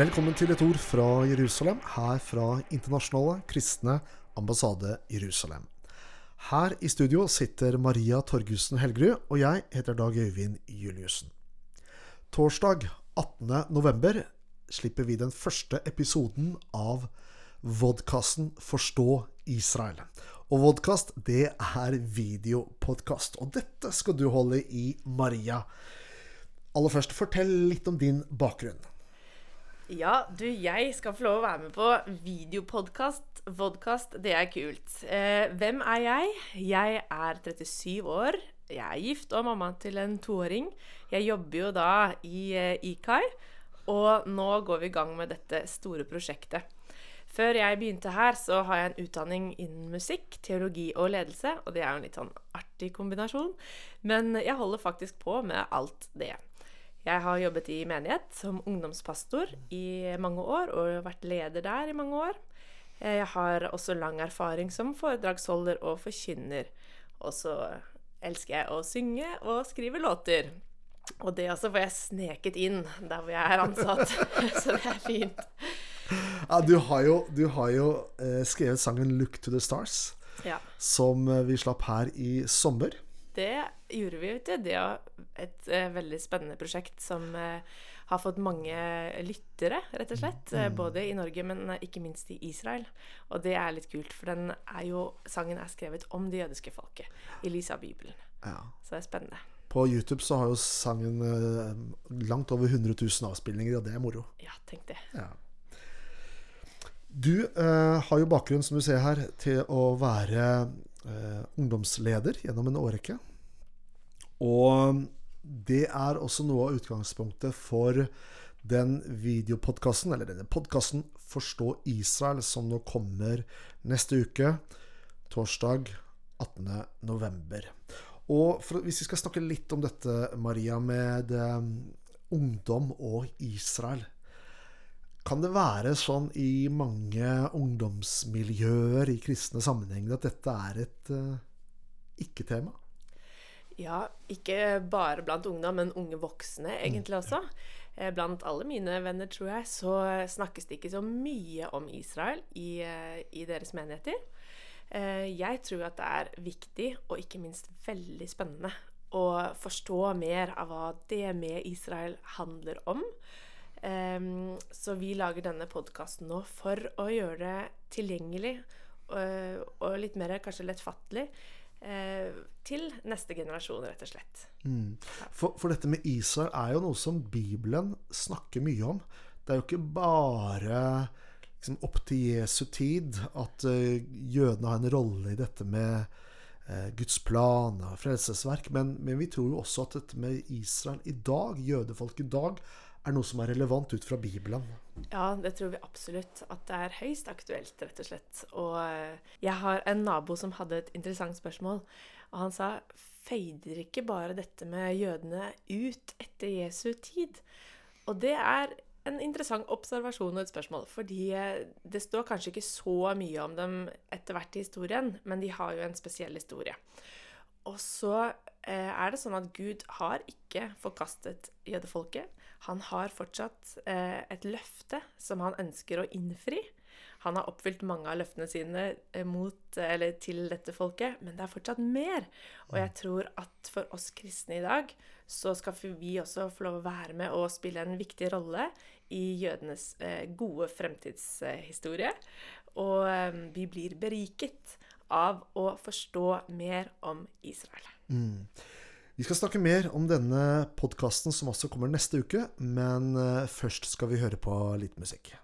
Velkommen til et ord fra Jerusalem, her fra Internasjonale kristne ambassade Jerusalem. Her i studio sitter Maria Torgussen Helgerud, og jeg heter Dag Øyvind Juliussen. Torsdag 18. november slipper vi den første episoden av vodkasten Forstå Israel. Og vodkast, det er videopodkast. Og dette skal du holde i, Maria. Aller først, fortell litt om din bakgrunn. Ja, du, jeg skal få lov å være med på videopodkast. Vodkast, det er kult. Eh, hvem er jeg? Jeg er 37 år. Jeg er gift og mamma til en toåring. Jeg jobber jo da i eh, IKAI, og nå går vi i gang med dette store prosjektet. Før jeg begynte her, så har jeg en utdanning innen musikk, teologi og ledelse, og det er jo en litt sånn artig kombinasjon. Men jeg holder faktisk på med alt det. Jeg har jobbet i menighet som ungdomspastor i mange år og vært leder der i mange år. Jeg har også lang erfaring som foredragsholder og forkynner. Og så elsker jeg å synge og skrive låter. Og det også får jeg sneket inn der hvor jeg er ansatt. så det er fint. Ja, du har jo, du har jo eh, skrevet sangen 'Look to the Stars', Ja. som eh, vi slapp her i sommer. Det gjorde vi, vet du. Det er et eh, veldig spennende prosjekt som eh, har fått mange lyttere, rett og slett. Mm. både i Norge, men eh, ikke minst i Israel. Og det er litt kult, for den er jo, sangen er skrevet om det jødiske folket i lys av Bibelen. Ja. Så det er spennende. På YouTube så har jo sangen eh, langt over 100 000 avspillinger, og det er moro. Ja, tenk det. Ja. Du eh, har jo bakgrunn, som du ser her, til å være eh, ungdomsleder gjennom en årrekke. Og det er også noe av utgangspunktet for den videopodkasten, eller denne podkasten Forstå Israel, som nå kommer neste uke, torsdag 18. november. Og for, hvis vi skal snakke litt om dette, Maria, med eh, ungdom og Israel kan det være sånn i mange ungdomsmiljøer i kristne sammenhenger at dette er et uh, ikke-tema? Ja, ikke bare blant ungdom, men unge voksne egentlig også. Eh, Blant alle mine venner, tror jeg, så snakkes det ikke så mye om Israel i, eh, i deres menigheter. Eh, Jeg tror at det er viktig, og ikke minst veldig spennende, å forstå mer av hva det med Israel handler om. Ehm, Så vi lager denne podkasten nå for å gjøre det tilgjengelig og, litt mer kanskje lettfattelig til neste generasjon, rett og slett. For, for dette med Israel er jo noe som Bibelen snakker mye om. Det er jo ikke bare liksom, opp til Jesu tid at eh, jødene har en rolle i dette med eh, Guds plan og frelsesverk, men, men vi tror jo også at dette med Israel i dag, jødefolk i dag, er noe som er relevant ut fra Bibelen. Ja, det tror vi absolutt. At det er høyst aktuelt, rett og slett. Og eh, jeg har en nabo som hadde et interessant spørsmål. Og han sa feider ikke bare dette med jødene ut etter Jesu tid? Og det er en interessant observasjon og et spørsmål. Fordi eh, det står kanskje ikke så mye om dem etter hvert i historien, men de har jo en spesiell historie. Og så eh, er det sånn at Gud har ikke forkastet jødefolket. Han har fortsatt eh, et løfte som han ønsker å innfri. Han har oppfylt mange av løftene sine mot, eller til dette folket, men det er fortsatt mer. Og jeg tror at for oss kristne i dag så skal vi også få lov å være med og spille en viktig rolle i jødenes eh, gode fremtidshistorie. Og eh, vi blir beriket av å forstå mer om Israel. Vi skal snakke mer om denne podkasten som også kommer neste uke, men eh, først skal vi høre på litt musikk.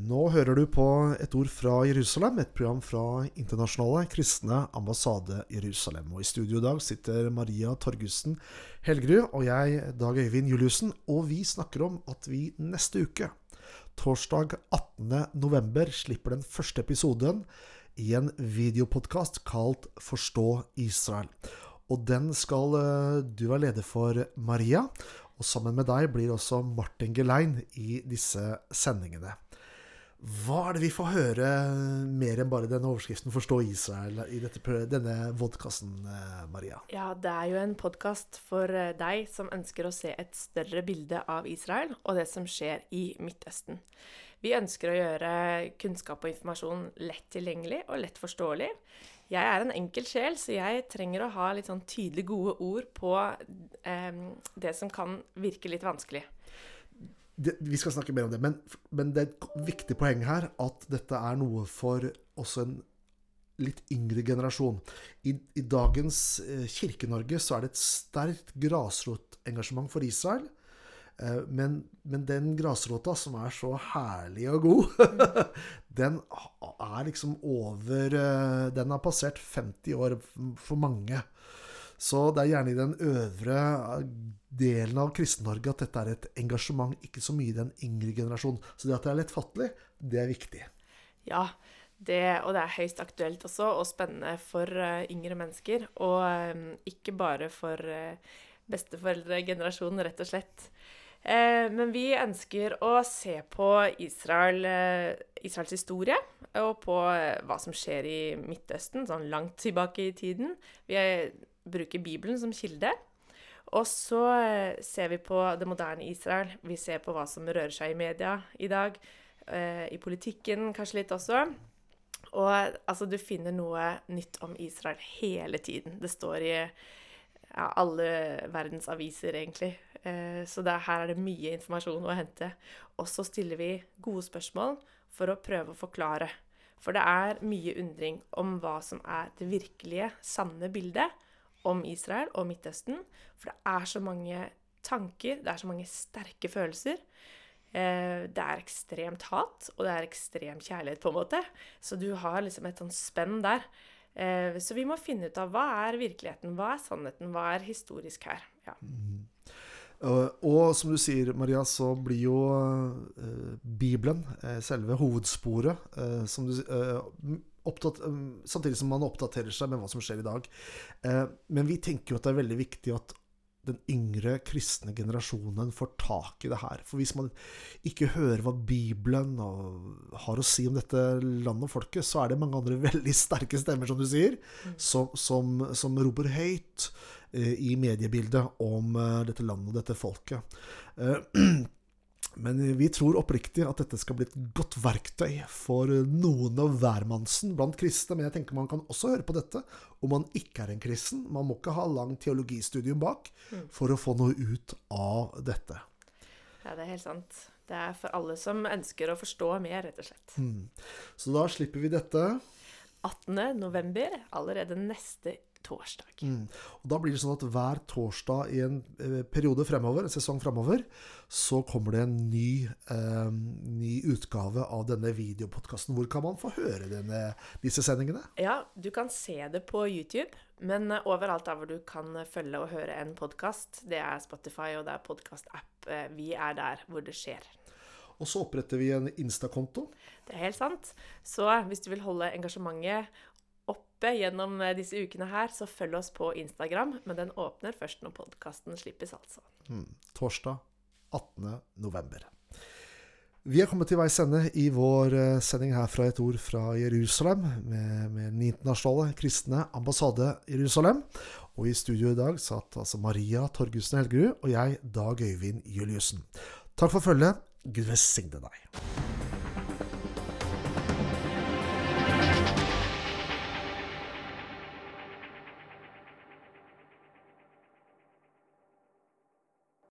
Nå hører du på Et ord fra Jerusalem, et program fra Internasjonale kristne ambassade Jerusalem. Og I studio i dag sitter Maria Torgussen Helgerud og jeg, Dag Øyvind Juliussen. Og vi snakker om at vi neste uke, torsdag 18.11, slipper den første episoden i en videopodkast kalt Forstå Israel. Og den skal eh, du være leder for, Maria. Og sammen med deg blir også Martin Gelein i disse sendingene. Hva er det vi får høre mer enn bare denne overskriften 'Forstå Israel' i dette, denne vodkasten, eh, Maria? Ja, det er jo en podkast for eh, deg som ønsker å se et større bilde av Israel og det som skjer i Midtøsten. Vi ønsker å gjøre kunnskap og informasjon lett tilgjengelig og lett forståelig. Jeg er en enkel sjel, så jeg trenger å ha litt sånn tydelig gode ord på eh, det som kan virke litt vanskelig det, vi skal snakke mer om det, men, men, det er et viktig poeng her at dette er noe for også en litt yngre generasjon. I, i dagens eh, Kirke-Norge så er det et sterkt grasrotengasjement for Israel. Eh, men, men, den grasrota som er så herlig og god, den er liksom over eh, Den har passert 50 år for mange. Så det er gjerne i den øvre delen av Kristen-Norge at dette er et engasjement, ikke så mye i den yngre generasjonen. Så det at det er lettfattelig, det er viktig. Ja, det, og det er høyst aktuelt også, og spennende for uh, yngre mennesker. Og um, ikke bare for uh, besteforeldregenerasjonen, rett og slett. Uh, men vi ønsker å se på Israel, Israels historie og på hva som skjer i Midtøsten, sånn langt tilbake i tiden. Vi er bruker Bibelen som kilde. Og så eh, ser vi på det moderne Israel. Vi ser på hva som rører seg i media i dag. Eh, I politikken kanskje litt også. Og altså, du finner noe nytt om Israel hele tiden. Det står i ja, alle verdens aviser, egentlig. Eh, så det, her er det mye informasjon å hente. Og så stiller vi gode spørsmål for å prøve å forklare. For det er mye undring om hva som er det virkelige, sanne bildet om Israel og Midtøsten. For det er så mange tanker, det er så mange sterke følelser. Eh, det er ekstremt hat, og det er ekstrem kjærlighet, på en måte. Så du har liksom et sånn spenn der. Eh, så vi må finne ut av hva er virkeligheten, hva er sannheten, hva er historisk her. Ja. Mm. Og som du sier, Maria, så blir jo uh, Bibelen selve hovedsporet. som du opptatt, um, samtidig som man oppdaterer seg med hva som skjer i dag. Eh, men vi tenker jo at det er veldig viktig at den yngre kristne generasjonen får tak i det her. For hvis man ikke hører hva Bibelen har å si om dette landet og folket, så er det mange andre veldig sterke stemmer, som du sier, mm. som, som, som roper høyt eh, i mediebildet om eh, dette landet og dette folket. Men vi tror oppriktig at dette skal bli et godt verktøy for noen og hvermannsen blant kristne. Men jeg tenker man kan også høre på dette om man ikke er en kristen. Man må ikke ha lang teologistudium bak mm. for å få noe ut av dette. Ja, det er helt sant. Det er for alle som ønsker å forstå mer, rett og slett. Mm. Så da slipper vi dette. 18. november, allerede neste torsdag. Mm. Og Da blir det sånn at hver torsdag i en eh, periode fremover, en sesong fremover, så kommer det en ny, eh, ny utgave av denne videopodkasten. Hvor kan man få høre denne, disse sendingene? Ja, du kan se det på YouTube. Men eh, overalt der hvor du kan følge og høre en podkast, det er Spotify og det er podkast-app. Eh, vi er der hvor det skjer. Og så oppretter vi en Insta-konto. Det er helt sant. Så hvis du vil holde engasjementet oppe gjennom eh, disse ukene her, så følg oss på Instagram. Men den åpner først når podkasten slippes, altså. Mm, torsdag 18. november. Vi er kommet til veis ende i vår eh, sending her fra et ord fra Jerusalem, med, med den internasjonale kristne ambassade Jerusalem. Og i studio i dag satt altså Maria Torgussen Helgerud og jeg, Dag Øyvind Juliussen. Takk for følget. Gud velsigne deg.